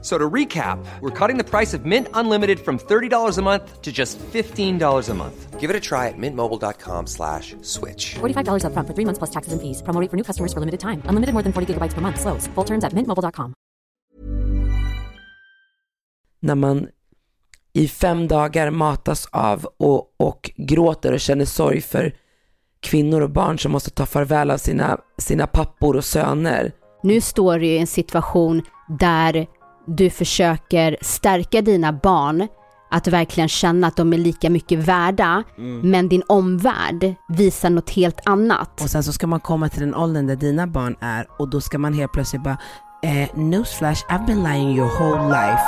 So to recap, we're cutting the price of Mint Unlimited from $30 a month to just $15 a month. Give it a try at mintmobile.com slash switch. $45 upfront for three months plus taxes and fees. Promo rate for new customers for limited time. Unlimited more than 40 gigabytes per month. Slows. Full terms at mintmobile.com. när man i fem dagar matas av och, och gråter och känner sorg för kvinnor och barn som måste ta farväl av sina, sina pappor och söner. Nu står du i en situation där du försöker stärka dina barn att verkligen känna att de är lika mycket värda, men din omvärld visar något helt annat. Och sen så ska man komma till den åldern där dina barn är och då ska man helt plötsligt bara eh, newsflash, I've been lying your whole life.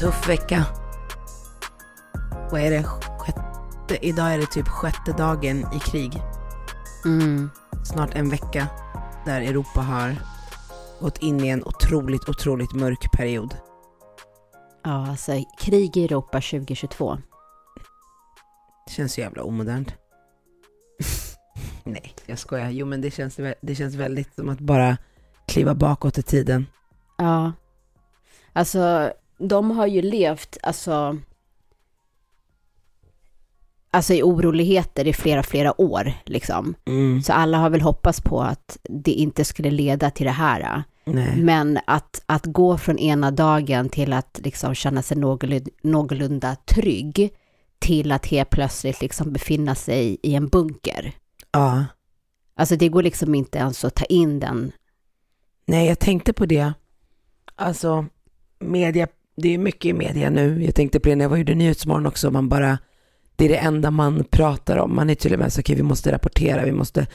Tuff vecka. Vad är det? Sjätte, idag är det typ sjätte dagen i krig. Mm. Snart en vecka där Europa har gått in i en otroligt, otroligt mörk period. Ja, alltså krig i Europa 2022. Det känns så jävla omodernt. Nej, jag skojar. Jo, men det känns, det känns väldigt som att bara kliva bakåt i tiden. Ja. Alltså, de har ju levt, alltså, alltså i oroligheter i flera, flera år, liksom. Mm. Så alla har väl hoppats på att det inte skulle leda till det här. Nej. Men att, att gå från ena dagen till att liksom känna sig någorlunda, någorlunda trygg till att helt plötsligt liksom befinna sig i en bunker. Ja. Alltså det går liksom inte ens att ta in den. Nej, jag tänkte på det. Alltså, media, det är mycket i media nu. Jag tänkte på det när jag var gjorde Nyhetsmorgon också. Man bara, det är det enda man pratar om. Man är till och med så, okej, vi måste rapportera, vi måste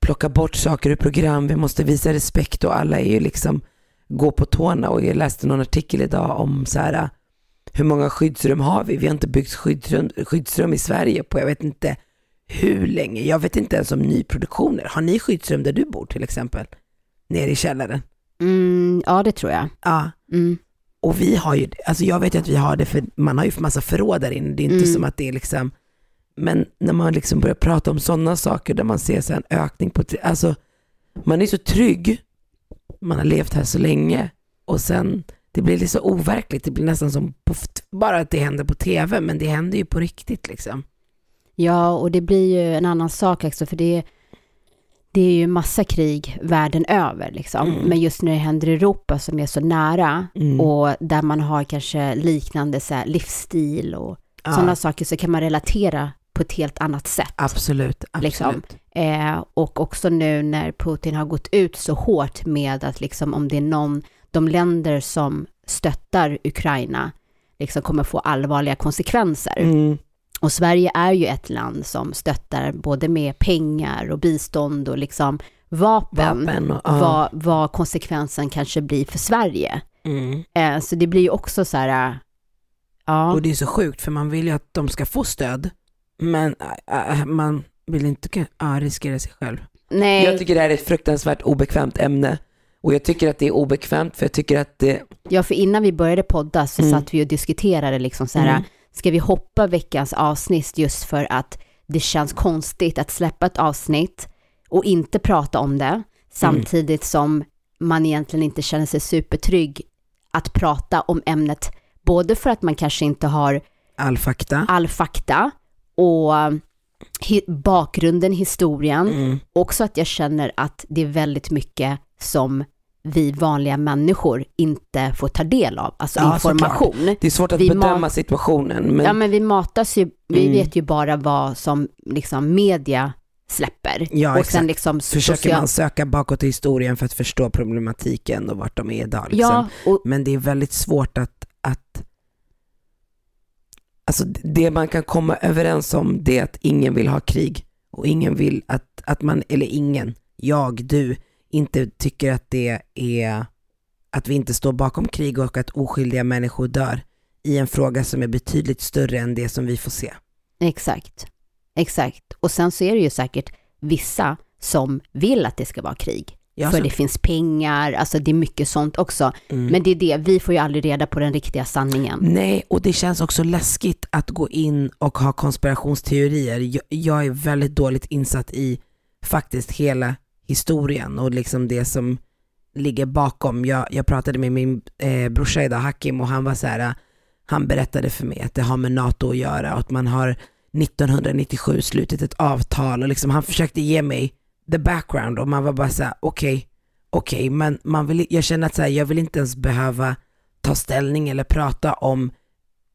plocka bort saker ur program, vi måste visa respekt och alla är ju liksom, gå på tårna. Och jag läste någon artikel idag om så här, hur många skyddsrum har vi? Vi har inte byggt skyddsrum, skyddsrum i Sverige på, jag vet inte hur länge. Jag vet inte ens om nyproduktioner. Har ni skyddsrum där du bor till exempel? Nere i källaren? Mm, ja, det tror jag. Ja. Mm. Och vi har ju, alltså jag vet ju att vi har det för man har ju massa förråd där inne. Det är inte Mm. som att det är liksom, men när man liksom börjar prata om sådana saker där man ser så en ökning på, alltså man är så trygg, man har levt här så länge och sen det blir lite så overkligt, det blir nästan som på, bara att det händer på tv, men det händer ju på riktigt liksom. Ja, och det blir ju en annan sak också, för det det är ju massa krig världen över, liksom. Mm. Men just när det händer i Europa som är så nära Mm. och där man har kanske liknande så här, livsstil och Ja, sådana saker så kan man relatera på ett helt annat sätt. Absolut, absolut. Liksom. Eh, och också nu när Putin har gått ut så hårt med att liksom om det är någon, de länder som stöttar Ukraina liksom kommer få allvarliga konsekvenser. Mm. Och Sverige är ju ett land som stöttar både med pengar och bistånd och liksom vapen, Vapen och, ja. vad, vad konsekvensen kanske blir för Sverige. Mm. Eh, så det blir ju också så här, ja, Och det är så sjukt för man vill ju att de ska få stöd, men äh, äh, man vill inte äh, riskera sig själv. nej, Jag tycker det här är ett fruktansvärt obekvämt ämne. Och jag tycker att det är obekvämt för jag tycker att det, ja för innan vi började podda så Mm. satt vi och diskuterade liksom så här, Mm. Ska vi hoppa veckans avsnitt just för att det känns konstigt att släppa ett avsnitt och inte prata om det, samtidigt som man egentligen inte känner sig supertrygg att prata om ämnet, både för att man kanske inte har all fakta. all fakta och hi- bakgrunden, historien, Mm. också att jag känner att det är väldigt mycket som vi vanliga människor inte får ta del av, alltså Ja, information. Det är svårt att Vi bedöma ma- situationen. Men, Ja men vi matas ju, vi Mm. vet ju bara vad som liksom media släpper. Ja, och exakt. sen liksom försöker social- man söka bakåt i historien för att förstå problematiken och vart de är idag. Liksom. Ja, och, Men det är väldigt svårt att, att Alltså det man kan komma överens om det är att ingen vill ha krig och ingen vill att, att man, eller ingen, jag, du, inte tycker att det är att vi inte står bakom krig och att oskyldiga människor dör i en fråga som är betydligt större än det som vi får se. Exakt, exakt. Och sen så är det ju säkert vissa som vill att det ska vara krig. Ja, för det finns pengar, alltså det är mycket sånt också. Men det är det, vi får ju aldrig reda på den riktiga sanningen. Nej, och det känns också läskigt att gå in och ha konspirationsteorier. Jag, jag är väldigt dåligt insatt i faktiskt hela historien och liksom det som ligger bakom. Jag, jag pratade med min eh, brorsa idag, Hakim, och han var så här, han berättade för mig att det har med NATO att göra och att man har 1997 slutit ett avtal och liksom han försökte ge mig the background och man var bara så här: okej, okej, men man vill, jag känner att så här, jag vill inte ens behöva ta ställning eller prata om,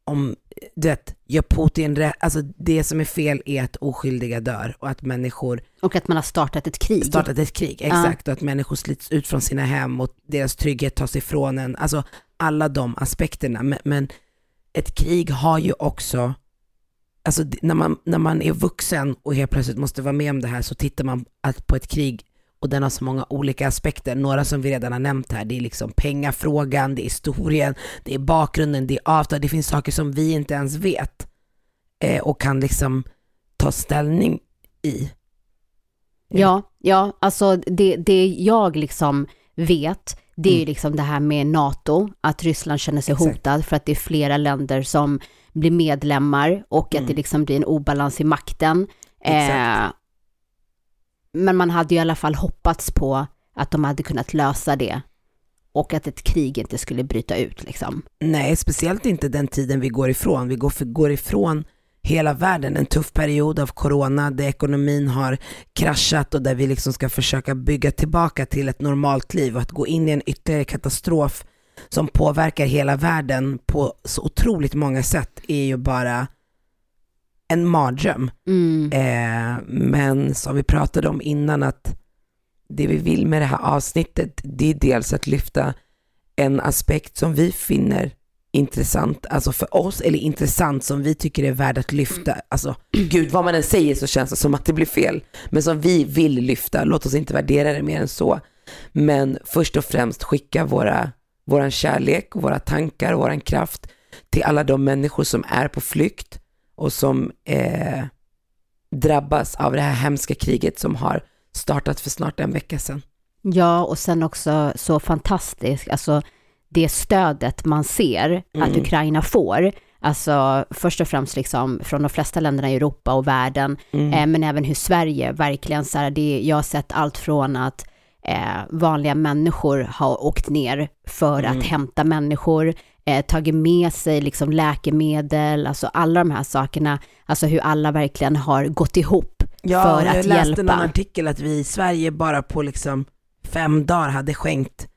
om du vet, gör Putin rätt, alltså det som är fel är att oskyldiga dör och att människor Och att man har startat ett krig. startat ett krig, exakt, och att människor slits ut från sina hem och deras trygghet tas ifrån en, alltså alla de aspekterna. Men, men ett krig har ju också, alltså när man, när man är vuxen och helt plötsligt måste vara med om det här så tittar man att på ett krig och den har så många olika aspekter. Några som vi redan har nämnt här, det är liksom pengafrågan, det är historien, det är bakgrunden, det är avtal, det finns saker som vi inte ens vet eh, och kan liksom ta ställning i. Ja, ja, alltså det, det jag liksom vet, det är ju Mm. liksom det här med NATO, att Ryssland känner sig Exakt. hotad för att det är flera länder som blir medlemmar och Mm. att det liksom blir en obalans i makten. Eh, men man hade ju i alla fall hoppats på att de hade kunnat lösa det och att ett krig inte skulle bryta ut liksom. Nej, speciellt inte den tiden vi går ifrån. Vi går, för, går ifrån hela världen, en tuff period av corona där ekonomin har kraschat och där vi liksom ska försöka bygga tillbaka till ett normalt liv och att gå in i en ytterligare katastrof som påverkar hela världen på så otroligt många sätt är ju bara en mardröm. Mm. Eh, men som vi pratade om innan att det vi vill med det här avsnittet det är dels att lyfta en aspekt som vi finner intressant, alltså för oss, eller intressant som vi tycker är värd att lyfta. Alltså gud, vad man än säger så känns det som att det blir fel. Men som vi vill lyfta, låt oss inte värdera det mer än så. Men först och främst skicka våra, våran kärlek, våra tankar, våran kraft till alla de människor som är på flykt och som eh, drabbas av det här hemska kriget som har startat för snart en vecka sedan. Ja, och sen också så fantastiskt, alltså det stödet man ser att Mm. Ukraina får, alltså först och främst liksom från de flesta länderna i Europa och världen, Mm. eh, men även hur Sverige verkligen så här, det, jag har sett allt från att eh, vanliga människor har åkt ner för Mm. att hämta människor, eh, tagit med sig liksom läkemedel, alltså alla de här sakerna, alltså hur alla verkligen har gått ihop Ja, för jag att läste hjälpa. någon artikel att vi i Sverige bara på liksom fem dagar hade skänkt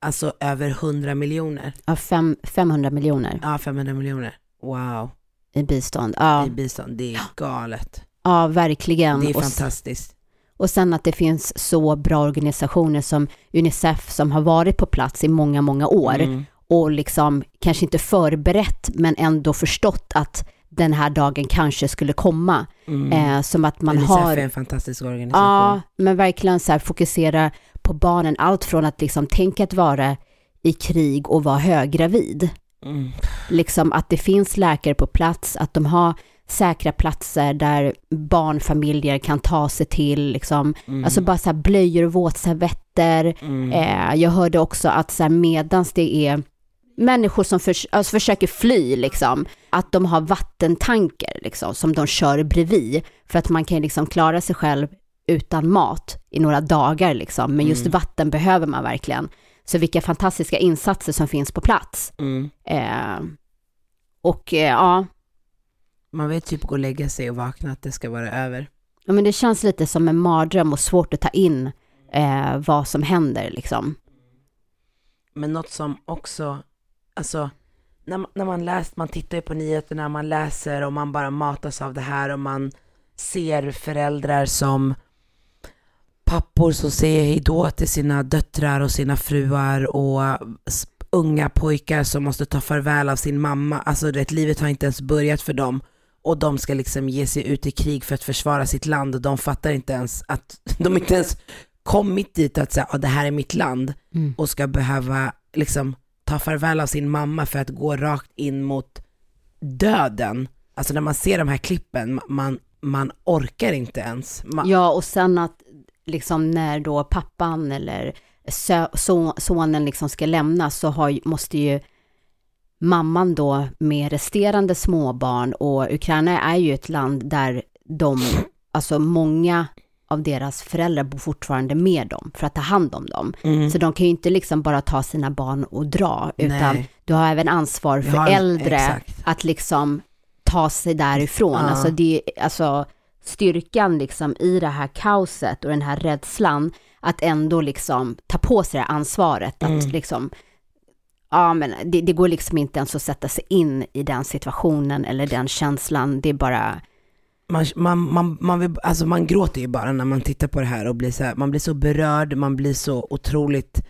alltså över 100 miljoner. Ja, fem, 500 miljoner Ja, 500 miljoner. Wow, i bistånd. Ja, i bistånd. Det är galet. ja verkligen. Det är fantastiskt. och sen att det finns så bra organisationer som Unicef som har varit på plats i många, många år Mm. Och liksom kanske inte förberett men ändå förstått att den här dagen kanske skulle komma. Mm. Eh, som att man Unicef har... är en fantastisk organisation. Ja, men verkligen så här fokusera på barnen. Allt från att liksom tänka att vara i krig och vara höggravid. Mm. Liksom att det finns läkare på plats, att de har säkra platser där barnfamiljer kan ta sig till, liksom. Mm. alltså bara så här blöjor och våtservetter. Mm. Eh, jag hörde också att så här, medans det är människor som förs- alltså försöker fly, liksom, att de har vattentanker liksom, som de kör bredvid, för att man kan liksom klara sig själv utan mat i några dagar, liksom. men just Mm. vatten behöver man verkligen. Så vilka fantastiska insatser som finns på plats. Mm. Eh, och eh, ja, Man vet typ gå och lägga sig och vakna att det ska vara över. ja, men det känns lite som en mardröm och svårt att ta in eh, vad som händer liksom. Men något som också, alltså när, man- när man läst, man tittar ju på nyheterna, man läser och man bara matas av det här och man ser föräldrar som pappor som säger hejdå till sina döttrar och sina fruar och unga pojkar som måste ta farväl av sin mamma. Alltså det, livet har inte ens börjat för dem och de ska liksom ge sig ut i krig för att försvara sitt land och de fattar inte ens att de inte ens kommit dit att säga att det här är mitt land Mm. och ska behöva liksom ta farväl av sin mamma för att gå rakt in mot döden. Alltså när man ser de här klippen, man, man orkar inte ens. Man, Ja, och sen att liksom när då pappan eller so, sonen liksom ska lämna så har, måste ju mamman då med resterande småbarn och Ukraina är ju ett land där de, alltså många av deras föräldrar bor fortfarande med dem för att ta hand om dem. Mm. Så de kan ju inte liksom bara ta sina barn och dra, utan Nej. du har även ansvar för Ja, äldre exakt. att liksom ta sig därifrån. Ja. Alltså, det, alltså styrkan liksom i det här kaoset och den här rädslan att ändå liksom ta på sig det här ansvaret. Att Mm. liksom, ja men det, det går liksom inte ens att sätta sig in i den situationen eller den känslan. Det är bara, man, man, man, man, vill, alltså man gråter ju bara när man tittar på det här och blir så här, man blir så berörd, man blir så otroligt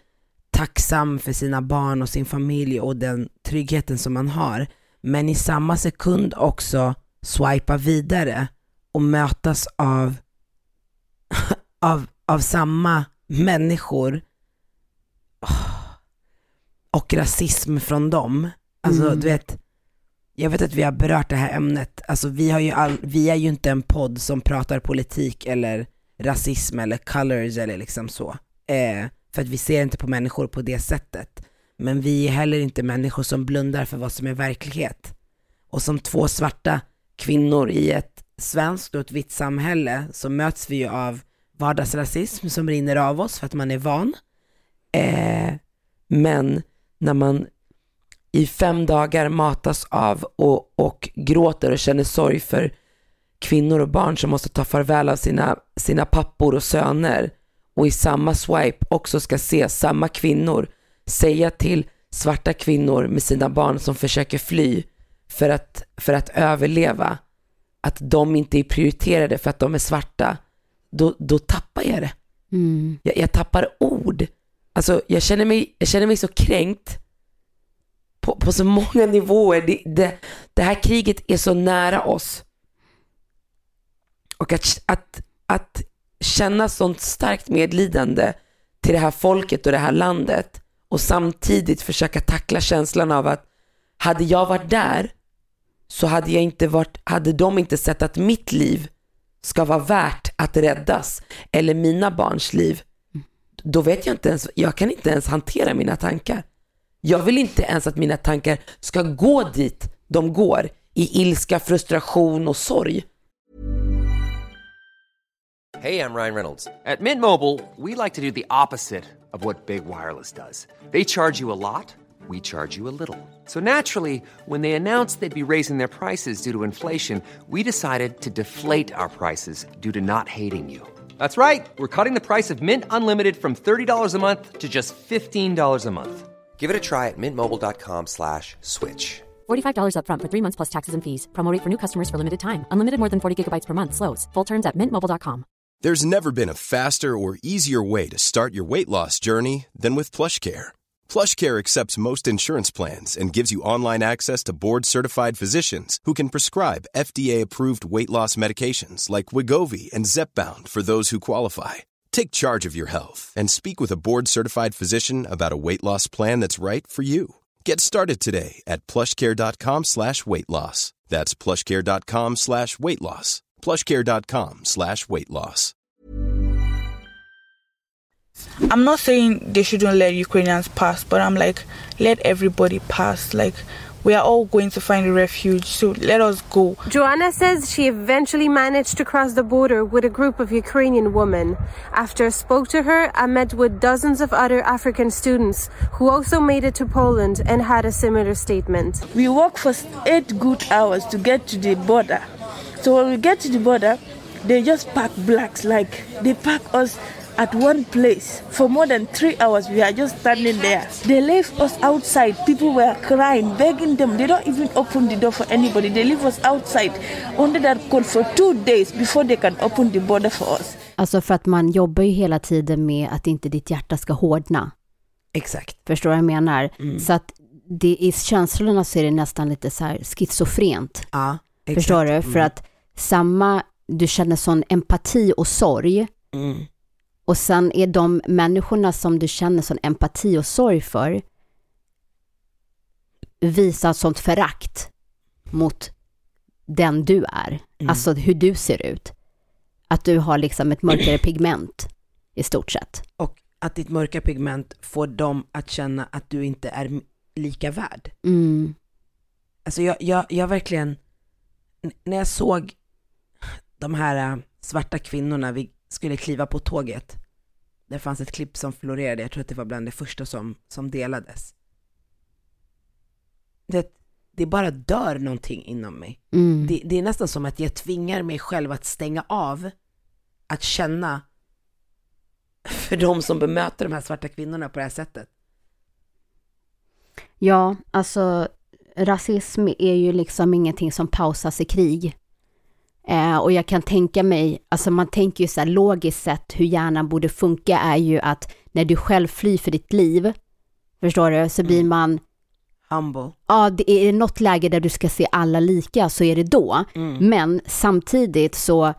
tacksam för sina barn och sin familj och den tryggheten som man har. Men i samma sekund också swipa vidare och mötas av, av, av samma människor och rasism från dem. Alltså Mm. du vet, jag vet att vi har berört det här ämnet, alltså vi, har ju all, vi är ju inte en podd som pratar politik eller rasism eller colors eller liksom så. Eh, för att vi ser inte på människor på det sättet. Men vi är heller inte människor som blundar för vad som är verklighet. Och som två svarta kvinnor i ett svenskt och ett vitt samhälle så möts vi ju av vardagsrasism som rinner av oss för att man är van. Eh, men när man i fem dagar matas av och, och gråter och känner sorg för kvinnor och barn som måste ta farväl av sina, sina pappor och söner. Och i samma swipe också ska se samma kvinnor säga till svarta kvinnor med sina barn som försöker fly för att, för att överleva. Att de inte är prioriterade för att de är svarta, då, då tappar jag det. mm, Jag, jag tappar ord. Alltså jag känner mig, jag känner mig så kränkt på, på så många nivåer. Det, det, det här kriget är så nära oss. Och att, att, att känna sånt starkt medlidande till det här folket och det här landet och samtidigt försöka tackla känslan av att hade jag varit där så hade jag inte varit, hade de inte sett att mitt liv ska vara värt att räddas eller mina barns liv, då vet jag inte ens, jag kan inte ens hantera mina tankar. Jag vill inte ens att mina tankar ska gå dit de går i ilska, frustration och sorg. Hej, jag Ryan Reynolds. At Mint Mobile, we like to do the opposite of what Big Wireless does. They charge you a lot, we charge you a little. So naturally, when they announced they'd be raising their prices due to inflation, we decided to deflate our prices due to not hating you. That's right. We're cutting the price of Mint Unlimited from $30 a month to just $15 a month. Give it a try at mintmobile.com slash switch. $45 upfront for three months plus taxes and fees. Promo rate for new customers for limited time. Unlimited more than 40 gigabytes per month. Slows. Full terms at mintmobile.com. There's never been a faster or easier way to start your weight loss journey than with PlushCare. PlushCare accepts most insurance plans and gives you online access to board-certified physicians who can prescribe FDA-approved weight loss medications like Wigovi and Zepbound for those who qualify. Take charge of your health and speak with a board-certified physician about a weight loss plan that's right for you. Get started today at plushcare.com slash weight loss. That's plushcare.com slash weight loss. plushcare.com slash weight loss. I'm not saying they shouldn't let Ukrainians pass, but I'm like, let everybody pass. Like, we are all going to find a refuge, so let us go. Joanna says she eventually managed to cross the border with a group of Ukrainian women. After I spoke to her, I met with dozens of other African students who also made it to Poland and had a similar statement. We walked for eight good hours to get to the border. So when we get to the border, they just pack blacks, like they pack us at one place for more than three hours. We are just standing there. They left us outside. People were crying, begging them. They don't even open the door for anybody. They leave us outside under that code for two days before they can open the border for us. alltså för att man jobbar ju hela tiden med att inte ditt hjärta ska hårdna. Exakt. Förstår vad jag menar? Så att det, i känslorna så är det nästan lite så här schizofrent. Ja, exakt. Förstår du? För att samma, du känner sån empati och sorg Mm. Och sen är de människorna som du känner sån empati och sorg för, visa sånt förakt mot den du är, alltså hur du ser ut. Att du har liksom ett mörkare pigment i stort sett. Och att ditt mörka pigment får dem att känna att du inte är lika värd. Mm. Alltså jag, jag, jag verkligen, när jag såg de här äh, svarta kvinnorna, vi skulle kliva på tåget. Det fanns ett klipp som florerade, jag tror att det var bland det första som, som delades. Det, det bara dör någonting inom mig. Mm. Det, det är nästan som att jag tvingar mig själv att stänga av, att känna för de som bemöter de här svarta kvinnorna på det här sättet. Ja, alltså rasism är ju liksom ingenting som pausas i krig. Eh, och jag kan tänka mig, alltså man tänker ju så här logiskt sett hur hjärnan borde funka är ju att när du själv flyr för ditt liv, förstår du, så blir man, Humble. ja det är något läge där du ska se alla lika så är det då. Men samtidigt så,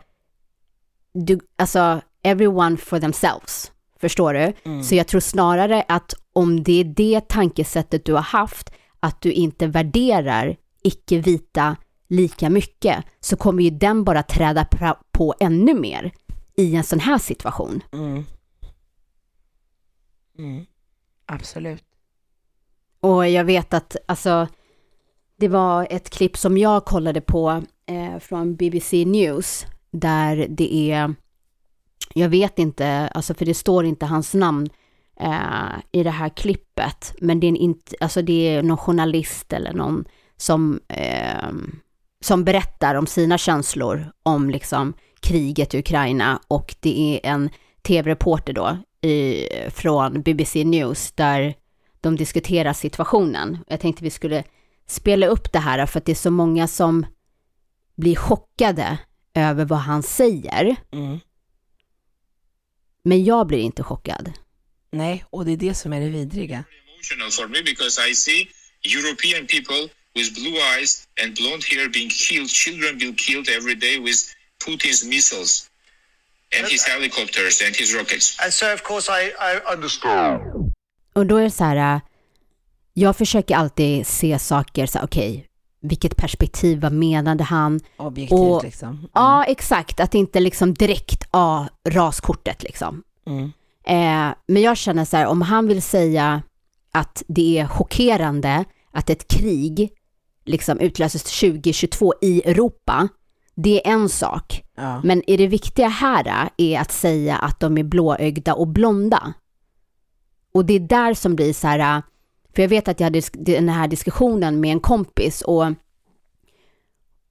du, alltså everyone for themselves, förstår du? Så jag tror snarare att om det är det tankesättet du har haft, att du inte värderar icke-vita lika mycket, så kommer ju den bara träda på ännu mer i en sån här situation. Mm. Mm. Absolut. Och jag vet att, alltså, det var ett klipp som jag kollade på eh, från BBC News, där det är, jag vet inte, alltså för det står inte hans namn eh, i det här klippet, men det är, en, alltså det är någon journalist eller någon som, eh, som berättar om sina känslor om liksom kriget i Ukraina och det är en tv-reporter då i, från BBC News där de diskuterar situationen. Jag tänkte vi skulle spela upp det här för att det är så många som blir chockade över vad han säger. Mm. Men jag blir inte chockad. Nej, och det är det som är det vidriga. emotional for me because I see European people with blue eyes and blonde hair being killed, children being killed every day with Putin's missiles and his helicopters and his rockets. And so, of course, I, I understand. Och då är det så här, äh, jag försöker alltid se saker så här, okej, vilket perspektiv, vad menade han? Objektivt Och- liksom. Ja, exakt, att inte liksom direkt, ja, raskortet liksom. Mm. Eh, men jag känner så här, om han vill säga att det är chockerande att ett krig liksom utlöses 2022 i Europa, det är en sak. Ja. Men är det viktiga här är att säga att de är blåögda och blonda. Och det är där som blir så här, för jag vet att jag hade den här diskussionen med en kompis och,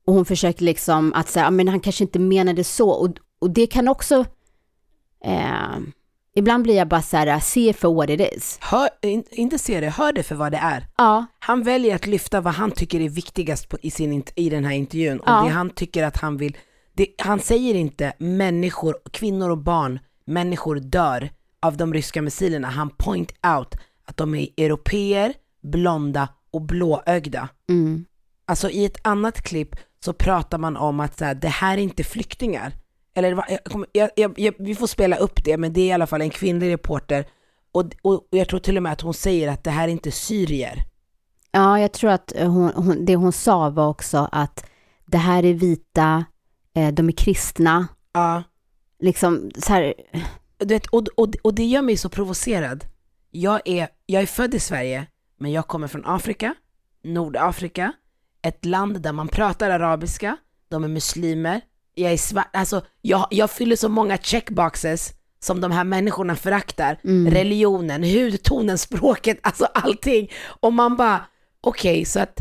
och hon försökte liksom att säga, men han kanske inte menade så och, och det kan också, eh, ibland blir jag bara så här, se for what it is. Hör, in, inte se det, hör det för vad det är. Ja, Han väljer att lyfta vad han tycker är viktigast på, i, sin, i den här intervjun och Ja. det han tycker att han vill, det, han säger inte människor, kvinnor och barn, människor dör av de ryska missilerna. Han point out att de är europeer, blonda och blåögda. mm, Alltså i ett annat klipp så pratar man om att så här, det här är inte flyktingar. Eller jag, kommer- jag, jag, jag, vi får spela upp det, men det är i alla fall en kvinnlig reporter. Och, och, och jag tror till och med att hon säger att det här är inte syrier. ja jag tror att hon, hon, det hon sa var också att det här är vita, eh, de är kristna, Ja. liksom så här, Du vet, och, och, och det gör mig så provocerad. Jag är, jag är född i Sverige, men jag kommer från Afrika, Nordafrika, ett land där man pratar arabiska, de är muslimer, jag är svart, alltså jag, jag fyller så många checkboxes som de här människorna föraktar. Religionen, hudtonen, språket, alltså allting. Och man bara, okej, så att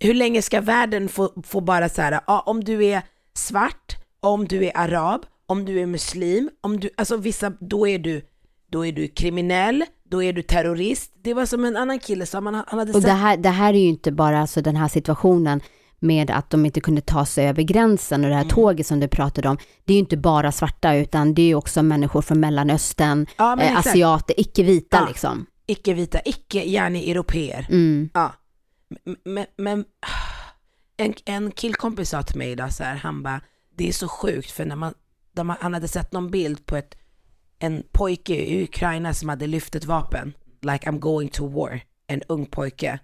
hur länge ska världen få, få bara så här, ja, om du är svart, om du är arab, om du är muslim, om du, alltså vissa, då är du, då är du kriminell, då är du terrorist. Det var som en annan kille som han, han hade Och det här, det här är ju inte bara alltså den här situationen med att de inte kunde ta sig över gränsen och det här Mm. tåget som du pratade om. Det är ju inte bara svarta utan det är ju också människor från Mellanöstern, Ja, eh, asiater, icke-vita Ja. liksom. icke-vita, icke gärna europeer. Mm. Ja. Men, men en, en killkompis sa till mig idag så här, han bara, det är så sjukt för när man, de, han hade sett någon bild på ett, en pojke i Ukraina som hade lyft ett vapen, like I'm going to war, en ung pojke.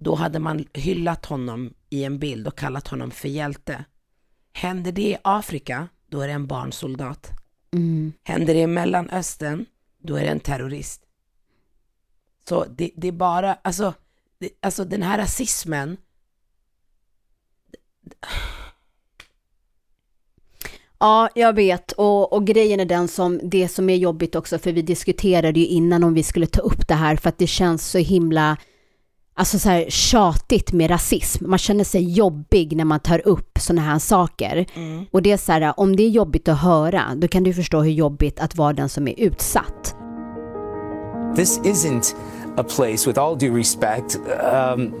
då hade man hyllat honom i en bild och kallat honom för hjälte. Händer det i Afrika, då är det en barnsoldat. Mm. Händer det i Mellanöstern, då är det en terrorist. Så det, det är bara, alltså, det, alltså den här rasismen, Ja, jag vet. Och, och grejen är den som, det som är jobbigt också, för vi diskuterade ju innan om vi skulle ta upp det här, för att det känns så himla, alltså så här tjatigt med rasism. Man känner sig jobbig när man tar upp sådana här saker. Och det är så här, om det är jobbigt att höra, då kan du förstå hur jobbigt att vara den som är utsatt. This isn't a place, with all due respect, um,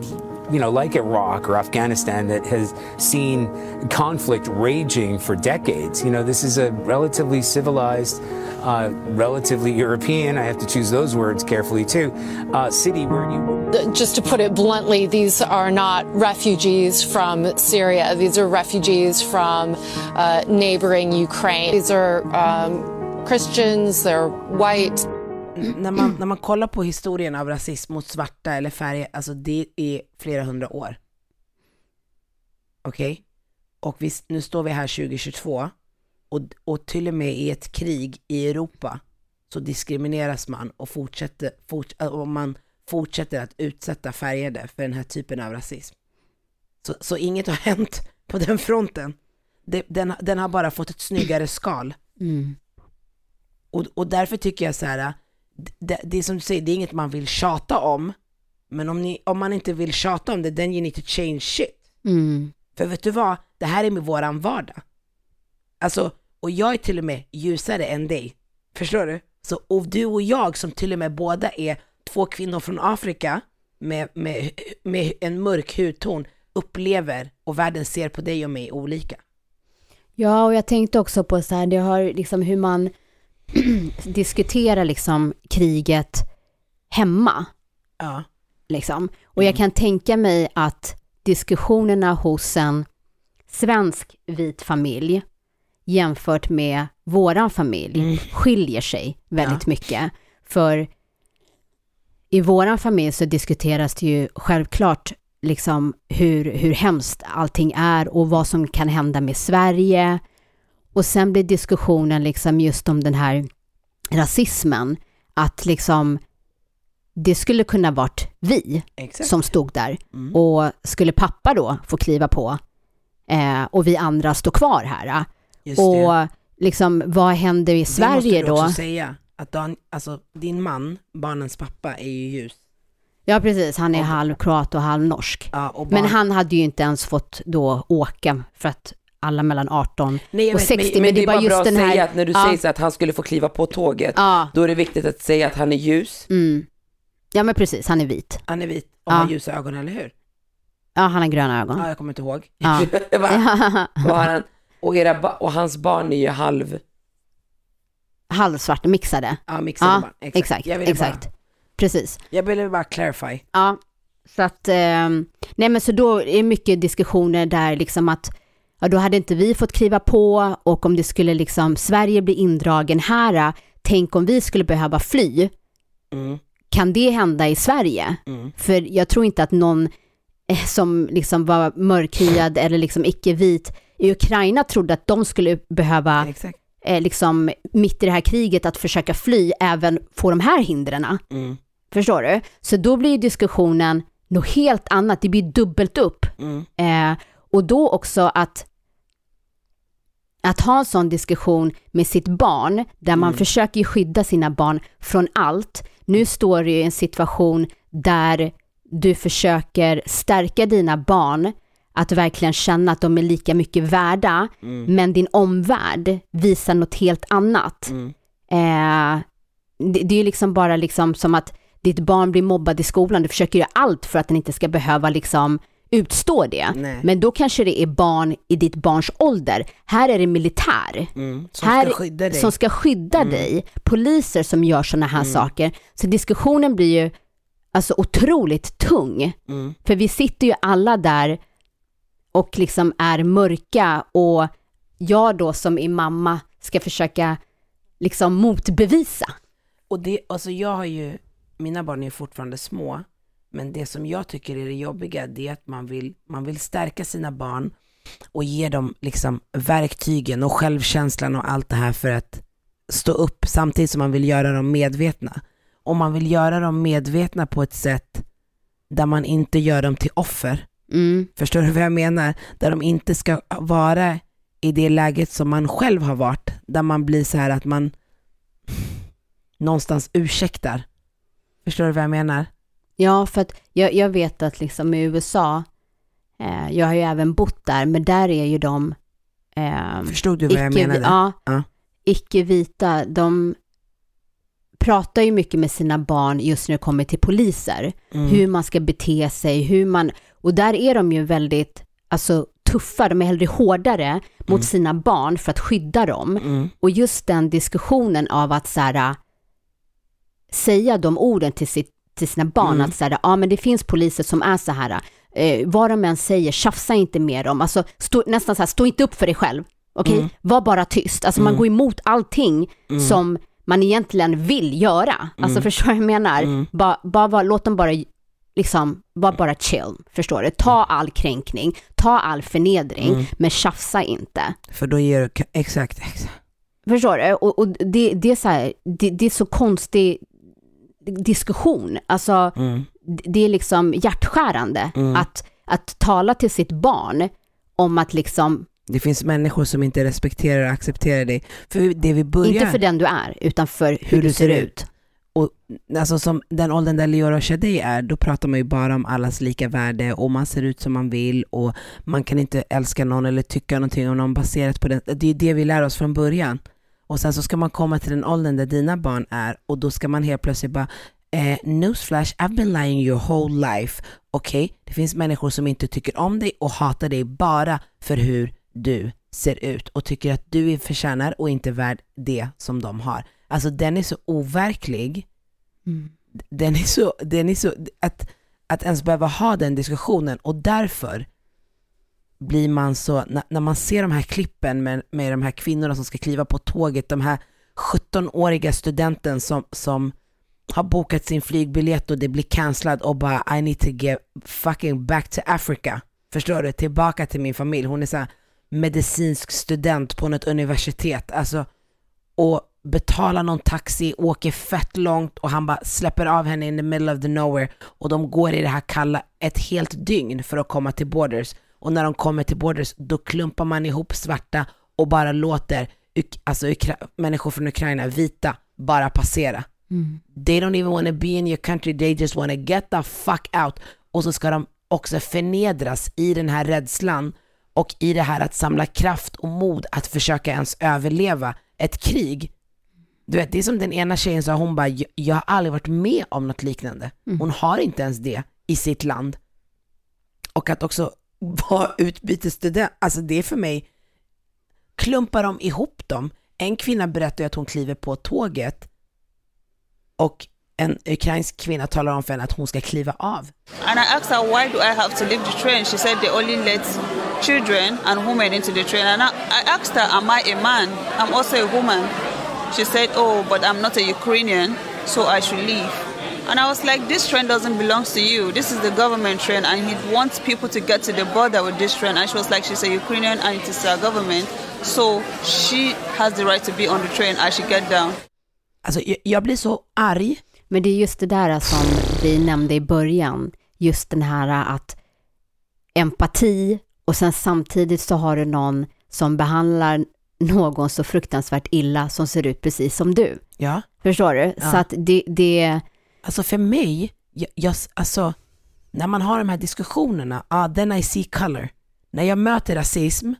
you know, like Iraq or Afghanistan that has seen conflict raging for decades. You know, this is a relatively civilized, uh, relatively European, I have to choose those words carefully too, uh, city where you just to put it bluntly, these are not refugees from Syria. These are refugees from uh, neighboring Ukraine. These are um, Christians, they're white. När man, när man kollar på historien av rasism mot svarta eller färg, alltså det är flera hundra år. Okej? Och vi, nu står vi här 2022 och, och till och med i ett krig i Europa så diskrimineras man och fortsätter, fort, och man fortsätter att utsätta färgade för den här typen av rasism. Så, så inget har hänt på den fronten. Det, den, den har bara fått ett snyggare skal. Mm. Och, och därför tycker jag så här, det, det är som du säger, det är inget man vill tjata om, men om, ni, om man inte vill tjata om det, then you need to change shit. Mm. För vet du vad, det här är med våran vardag. Alltså, och jag är till och med ljusare än dig. Förstår du? Så, och du och jag som till och med båda är två kvinnor från Afrika med, med, med en mörk hudton upplever och världen ser på dig och mig olika. Ja, och jag tänkte också på så här, det har liksom hur man diskuterar liksom kriget hemma. Ja. Liksom. Och jag kan tänka mig att diskussionerna hos en svensk vit familj jämfört med våran familj skiljer sig väldigt mycket. För i våran familj så diskuteras det ju självklart liksom hur, hur hemskt allting är och vad som kan hända med Sverige. Och sen blir diskussionen liksom just om den här rasismen, att liksom det skulle kunna varit vi Exakt. som stod där. Mm. Och skulle pappa då få kliva på eh, och vi andra stå kvar här. Just och det. liksom vad händer i Det Sverige måste du då? också säga, att Dan, alltså, din man, barnens pappa, är ju ljus. Ja precis, han är halv kroat och halv norsk. Ja, och Men barn- han hade ju inte ens fått då åka för att alla mellan 18 Nej, och vet, 60, men, men det är bara bra att här... säga att när du ja, säger så att han skulle få kliva på tåget, Ja. då är det viktigt att säga att han är ljus, mm. ja men precis, han är vit. han är vit och Ja. har ljusa ögon, eller hur? Ja, han har gröna ögon. Ja, jag kommer inte ihåg. Ja. Har han? Och, era och hans barn är ju halv, Halvsvart, mixade. ja mixade Ja, barn. exakt, ville exakt. Bara, Precis. jag ville bara clarify. Ja, så att, ehm, nej men så då är mycket diskussioner där liksom att, ja då hade inte vi fått kliva på och om det skulle liksom, Sverige bli indragen här, tänk om vi skulle behöva fly, Mm. kan det hända i Sverige? Mm. För jag tror inte att någon eh, som liksom var mörkhyad eller liksom icke-vit i Ukraina trodde att de skulle behöva, eh, liksom mitt i det här kriget, att försöka fly, även få de här hindren. Mm. Förstår du? Så då blir ju diskussionen något helt annat, det blir dubbelt upp. Mm. Eh, och då också att att ha en sån diskussion med sitt barn, där man Mm. försöker skydda sina barn från allt. Nu står du i en situation där du försöker stärka dina barn, att verkligen känna att de är lika mycket värda, Mm. men din omvärld visar något helt annat. Mm. Eh, det, det är ju liksom bara liksom som att ditt barn blir mobbad i skolan, du försöker göra allt för att den inte ska behöva liksom utstå det. Nej. Men då kanske det är barn i ditt barns ålder. Här är det militär. Mm. Som här, ska skydda dig. Som ska skydda Mm. dig. Poliser som gör sådana här Mm. saker. Så diskussionen blir ju alltså otroligt tung. Mm. För vi sitter ju alla där och liksom är mörka och jag då som är mamma ska försöka liksom motbevisa. Och det, alltså jag har ju, mina barn är fortfarande små, Men det som jag tycker är det jobbiga, det är att man vill, man vill stärka sina barn och ge dem liksom verktygen och självkänslan och allt det här för att stå upp samtidigt som man vill göra dem medvetna. Och man vill göra dem medvetna på ett sätt där man inte gör dem till offer. Mm. Förstår du vad jag menar? Där de inte ska vara i det läget som man själv har varit, där man blir så här att man någonstans ursäktar. Förstår du vad jag menar? Ja, för att jag, jag vet att liksom i USA, eh, jag har ju även bott där, men där är ju de... Eh, Förstod du vad jag menade? Ja, Ja. icke-vita, de pratar ju mycket med sina barn just när det kommer till poliser. Mm. Hur man ska bete sig, hur man... Och där är de ju väldigt alltså, tuffa, de är hellre hårdare mot sina barn för att skydda dem. Mm. Och just den diskussionen av att så här, säga de orden till, sitt, till sina barn, Mm. att så här, ja men det finns poliser som är så här, eh, vad de än säger, tjafsa inte med dem, alltså stå, nästan så här, stå inte upp för dig själv, okej? Mm. Var bara tyst, alltså man Mm. går emot allting Mm. som man egentligen vill göra, alltså Mm. förstår vad jag menar? Bara, bara, vara- låt dem bara, liksom, var bara chill, förstår du? Ta all kränkning, ta all förnedring, Mm. men tjafsa inte. För då ger du, exakt, exakt. Förstår du? Och, och det, det, är så här, det, det är så konstig diskussion. Alltså, Mm. det är liksom hjärtskärande Mm. att, att tala till sitt barn om att liksom, Det finns människor som inte respekterar och accepterar dig. För det vi börjar... inte för den du är, utan för hur, du ser ut. Och alltså som den åldern där Leora och Shadi är, då pratar man ju bara om allas lika värde och man ser ut som man vill och man kan inte älska någon eller tycka någonting om någon baserat på det. Det är ju det vi lär oss från början. Och sen så ska man komma till den åldern där dina barn är och då ska man helt plötsligt bara eh, newsflash, I've been lying your whole life. Okej, det finns människor som inte tycker om dig och hatar dig bara för hur du ser ut och tycker att du är förtjänar och inte värd det som de har. Alltså den är så overklig. Den är så, den är så, att, att ens behöva ha den diskussionen och därför blir man så, när, när man ser de här klippen med, med de här kvinnorna som ska kliva på tåget, de här 17-åriga studenten som, som har bokat sin flygbiljett och det blir cancellad och bara I need to get fucking back to Africa. Förstår du? Tillbaka till min familj. Hon är såhär medicinsk student på något universitet. Alltså, och betalar någon taxi, åker fett långt och han bara släpper av henne in the middle of the nowhere och de går i det här kalla ett helt dygn för att komma till Borders. Och när de kommer till Borders då klumpar man ihop svarta och bara låter alltså, människor från Ukraina, vita, bara passera. They don't even want to be in your country, they just want to get the fuck out. Och så ska de också förnedras i den här rädslan och i det här att samla kraft och mod att försöka ens överleva ett krig. Du vet, det är som den ena tjejen sa, hon bara, "Jag- jag har aldrig varit med om något liknande. Hon har inte ens det i sitt land. Och att också vara utbytesstudent, alltså det är för mig, klumpar de ihop dem. En kvinna berättar ju att hon kliver på tåget och en ukrainsk kvinna talar om för henne att hon ska kliva av. And I asked her, why do I have to leave the train? She said they only let children and women into the train. And I, I asked her, am I a man? I'm also a woman. She said, oh, but I'm not a Ukrainian, so I should leave. And I was like, this train doesn't belong to you. This is the government train, and he wants people to get to the border with this train. And she was like, she's a Ukrainian, and it is our government. So she has the right to be on the train. I should get down. Alltså jag, jag blir så arg. Men det är just det där som vi nämnde i början, just den här att empati och sen samtidigt så har du någon som behandlar någon så fruktansvärt illa som ser ut precis som du. Ja. Förstår du? Ja. Så att det, det, Alltså för mig, jag, jag, alltså när man har de här diskussionerna, ah, then I see color. När jag möter rasism,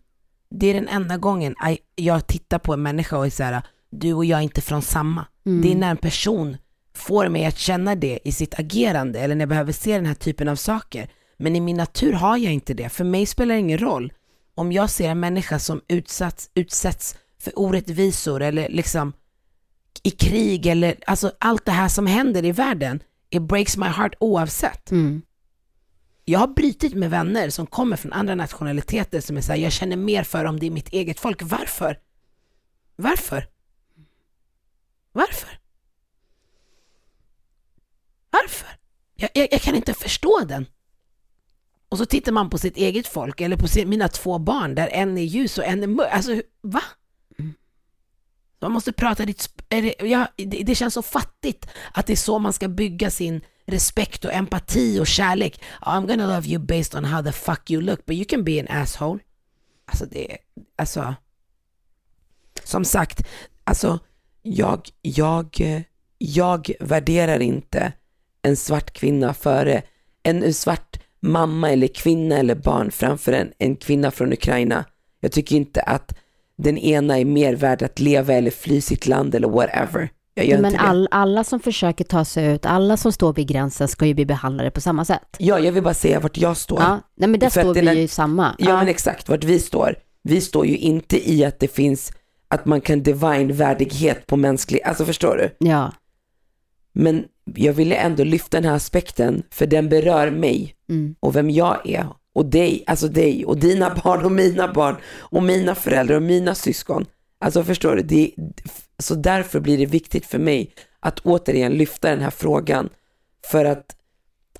det är den enda gången I, jag tittar på en människa och är så här, du och jag är inte från samma. Mm. Det är när en person får mig att känna det i sitt agerande eller när jag behöver se den här typen av saker. Men i min natur har jag inte det. För mig spelar det ingen roll om jag ser en människa som utsatts, utsätts för orättvisor eller liksom i krig eller alltså allt det här som händer i världen. It breaks my heart oavsett. mm, Jag har brytit med vänner som kommer från andra nationaliteter som är såhär, jag känner mer för om det är mitt eget folk. Varför? Varför? Varför? Varför? Jag, jag, jag kan inte förstå den. Och så tittar man på sitt eget folk eller på sin, mina två barn där en är ljus och en är mörk. Alltså, va? Man måste prata ditt... är det, ja, det, det känns så fattigt att det är så man ska bygga sin respekt och empati och kärlek. I'm gonna love you based on how the fuck you look, but you can be an asshole. Alltså det, alltså. Som sagt, alltså jag, jag, jag värderar inte en svart kvinna före en svart mamma eller kvinna eller barn framför en, en kvinna från Ukraina. Jag tycker inte att den ena är mer värd att leva eller fly sitt land eller whatever. Jag gör Men inte det. all, alla som försöker ta sig ut, alla som står vid gränsen ska ju bli behandlade på samma sätt. Ja, jag vill bara säga vart jag står. Ja, nej men där För står vi där- ju samma. Ja, men exakt vart vi står. Vi står ju inte i att det finns, att man kan divine värdighet på mänsklig, alltså förstår du? Ja. Men jag ville ändå lyfta den här aspekten för den berör mig Mm. och vem jag är och dig, alltså dig och dina barn och mina barn och mina föräldrar och mina syskon. Alltså förstår du? Det, så därför blir det viktigt för mig att återigen lyfta den här frågan för att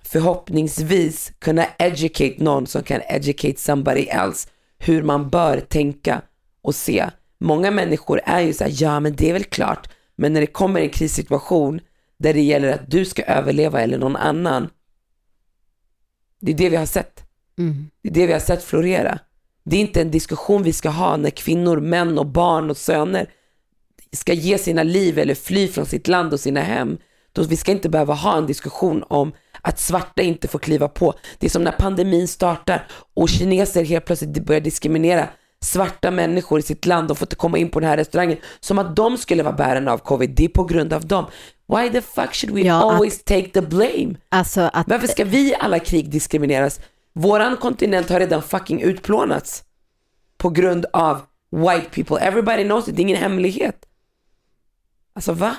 förhoppningsvis kunna educate någon som kan educate somebody else hur man bör tänka och se. Många människor är ju så här, ja men det är väl klart, men när det kommer en krissituation där det gäller att du ska överleva eller någon annan, det är det vi har sett. Mm. Det är det vi har sett florera. Det är inte en diskussion vi ska ha när kvinnor, män och barn och söner ska ge sina liv eller fly från sitt land och sina hem. Då vi ska inte behöva ha en diskussion om att svarta inte får kliva på. Det är som när pandemin startar och kineser helt plötsligt börjar diskriminera svarta människor i sitt land och får inte komma in på den här restaurangen som att de skulle vara bärarna av covid. Det är på grund av dem. Why the fuck should we Ja, att- always take the blame? Alltså att... Varför ska vi alla krig diskrimineras? Våran kontinent har redan fucking utplånats på grund av white people. Everybody knows it, det är ingen hemlighet. Alltså va?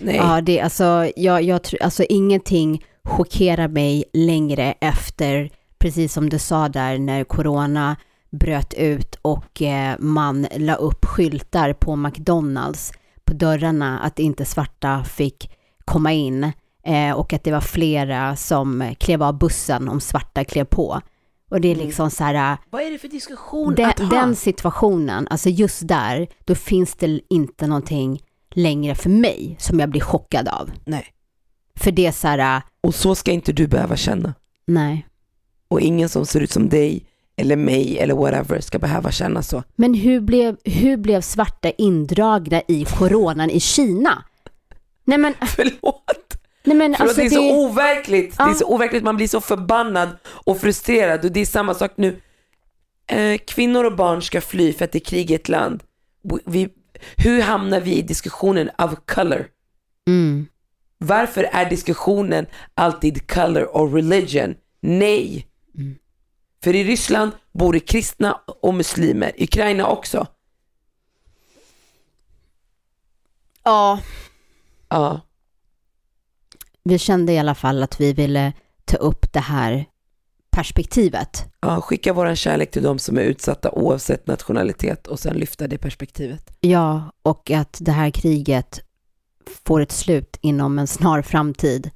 Nej. Ja, det, alltså, jag, jag, tror- alltså ingenting chockerar mig längre efter, precis som du sa där, när corona bröt ut och eh, man la upp skyltar på McDonalds på dörrarna att inte svarta fick komma in eh, och att det var flera som klev av bussen om svarta klev på. Och det är liksom så här, Vad är det för diskussion den, att ha? den situationen, alltså just där, då finns det inte någonting längre för mig som jag blir chockad av. Nej. För det är så här, Och så ska inte du behöva känna. nej. Och ingen som ser ut som dig eller mig eller whatever ska behöva känna så. Men hur blev, hur blev svarta indragna i coronan i Kina? Nej men, Förlåt. Nej men För alltså det är det, så overkligt. Det är Ja. så overkligt, man blir så förbannad och frustrerad och det är samma sak nu. Eh, kvinnor och barn ska fly för att det är krig i ett land. Vi- hur hamnar vi i diskussionen of color? mm, Varför är diskussionen alltid color och religion? Nej. Mm. För i Ryssland bor det kristna och muslimer, i Ukraina också. ja, Ja. Vi kände i alla fall att vi ville ta upp det här perspektivet. Ja, skicka våran kärlek till de som är utsatta oavsett nationalitet och sen lyfta det perspektivet. Ja, och att det här kriget får ett slut inom en snar framtid.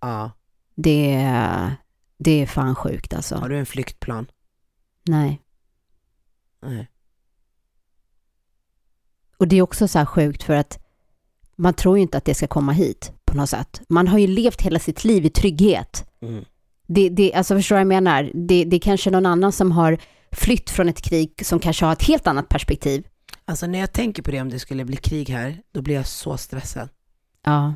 Ja. Det, är- det är fan sjukt alltså. Har du en flyktplan? Nej. Nej. Och det är också så här sjukt för att man tror ju inte att det ska komma hit på något sätt. Man har ju levt hela sitt liv i trygghet. Mm. Det, det, alltså förstår du vad jag menar? Det, det är kanske någon annan som har flytt från ett krig som kanske har ett helt annat perspektiv. Alltså när jag tänker på det om det skulle bli krig här, då blir jag så stressad. Ja,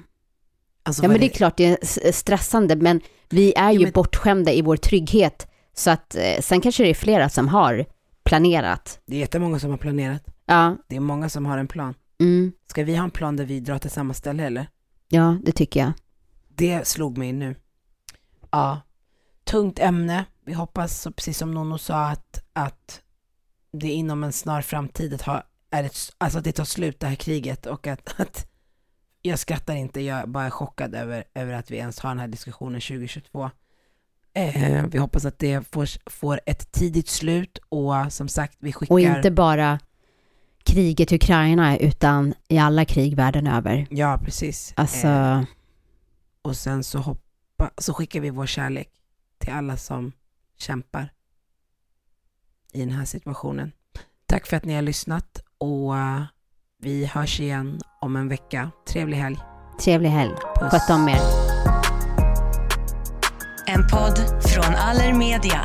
Alltså, ja men det är klart det är stressande, men vi är ju men- bortskämda i vår trygghet. Så att eh, sen kanske det är flera som har planerat. det är jättemånga som har planerat. Ja, Det är många som har en plan. mm, Ska vi ha en plan där vi drar till samma ställe eller? Ja det tycker jag. Det slog mig nu. Ja, tungt ämne. Vi hoppas, precis som Nono sa, att, att det inom en snar framtid att ha, är ett, alltså att det tar slut det här kriget och att, att jag skrattar inte, jag är bara chockad över, över att vi ens har den här diskussionen 2022. Eh, vi hoppas att det får, får ett tidigt slut och som sagt, vi skickar... Och inte bara kriget i Ukraina, utan i alla krig världen över. Ja, precis. Alltså, Eh, och sen så hopp, Ba- Så skickar vi vår kärlek till alla som kämpar i den här situationen. Tack för att ni har lyssnat och eh, vi hörs igen om en vecka. Trevlig helg. Trevlig helg. Sköt om er. En podd från Allermedia.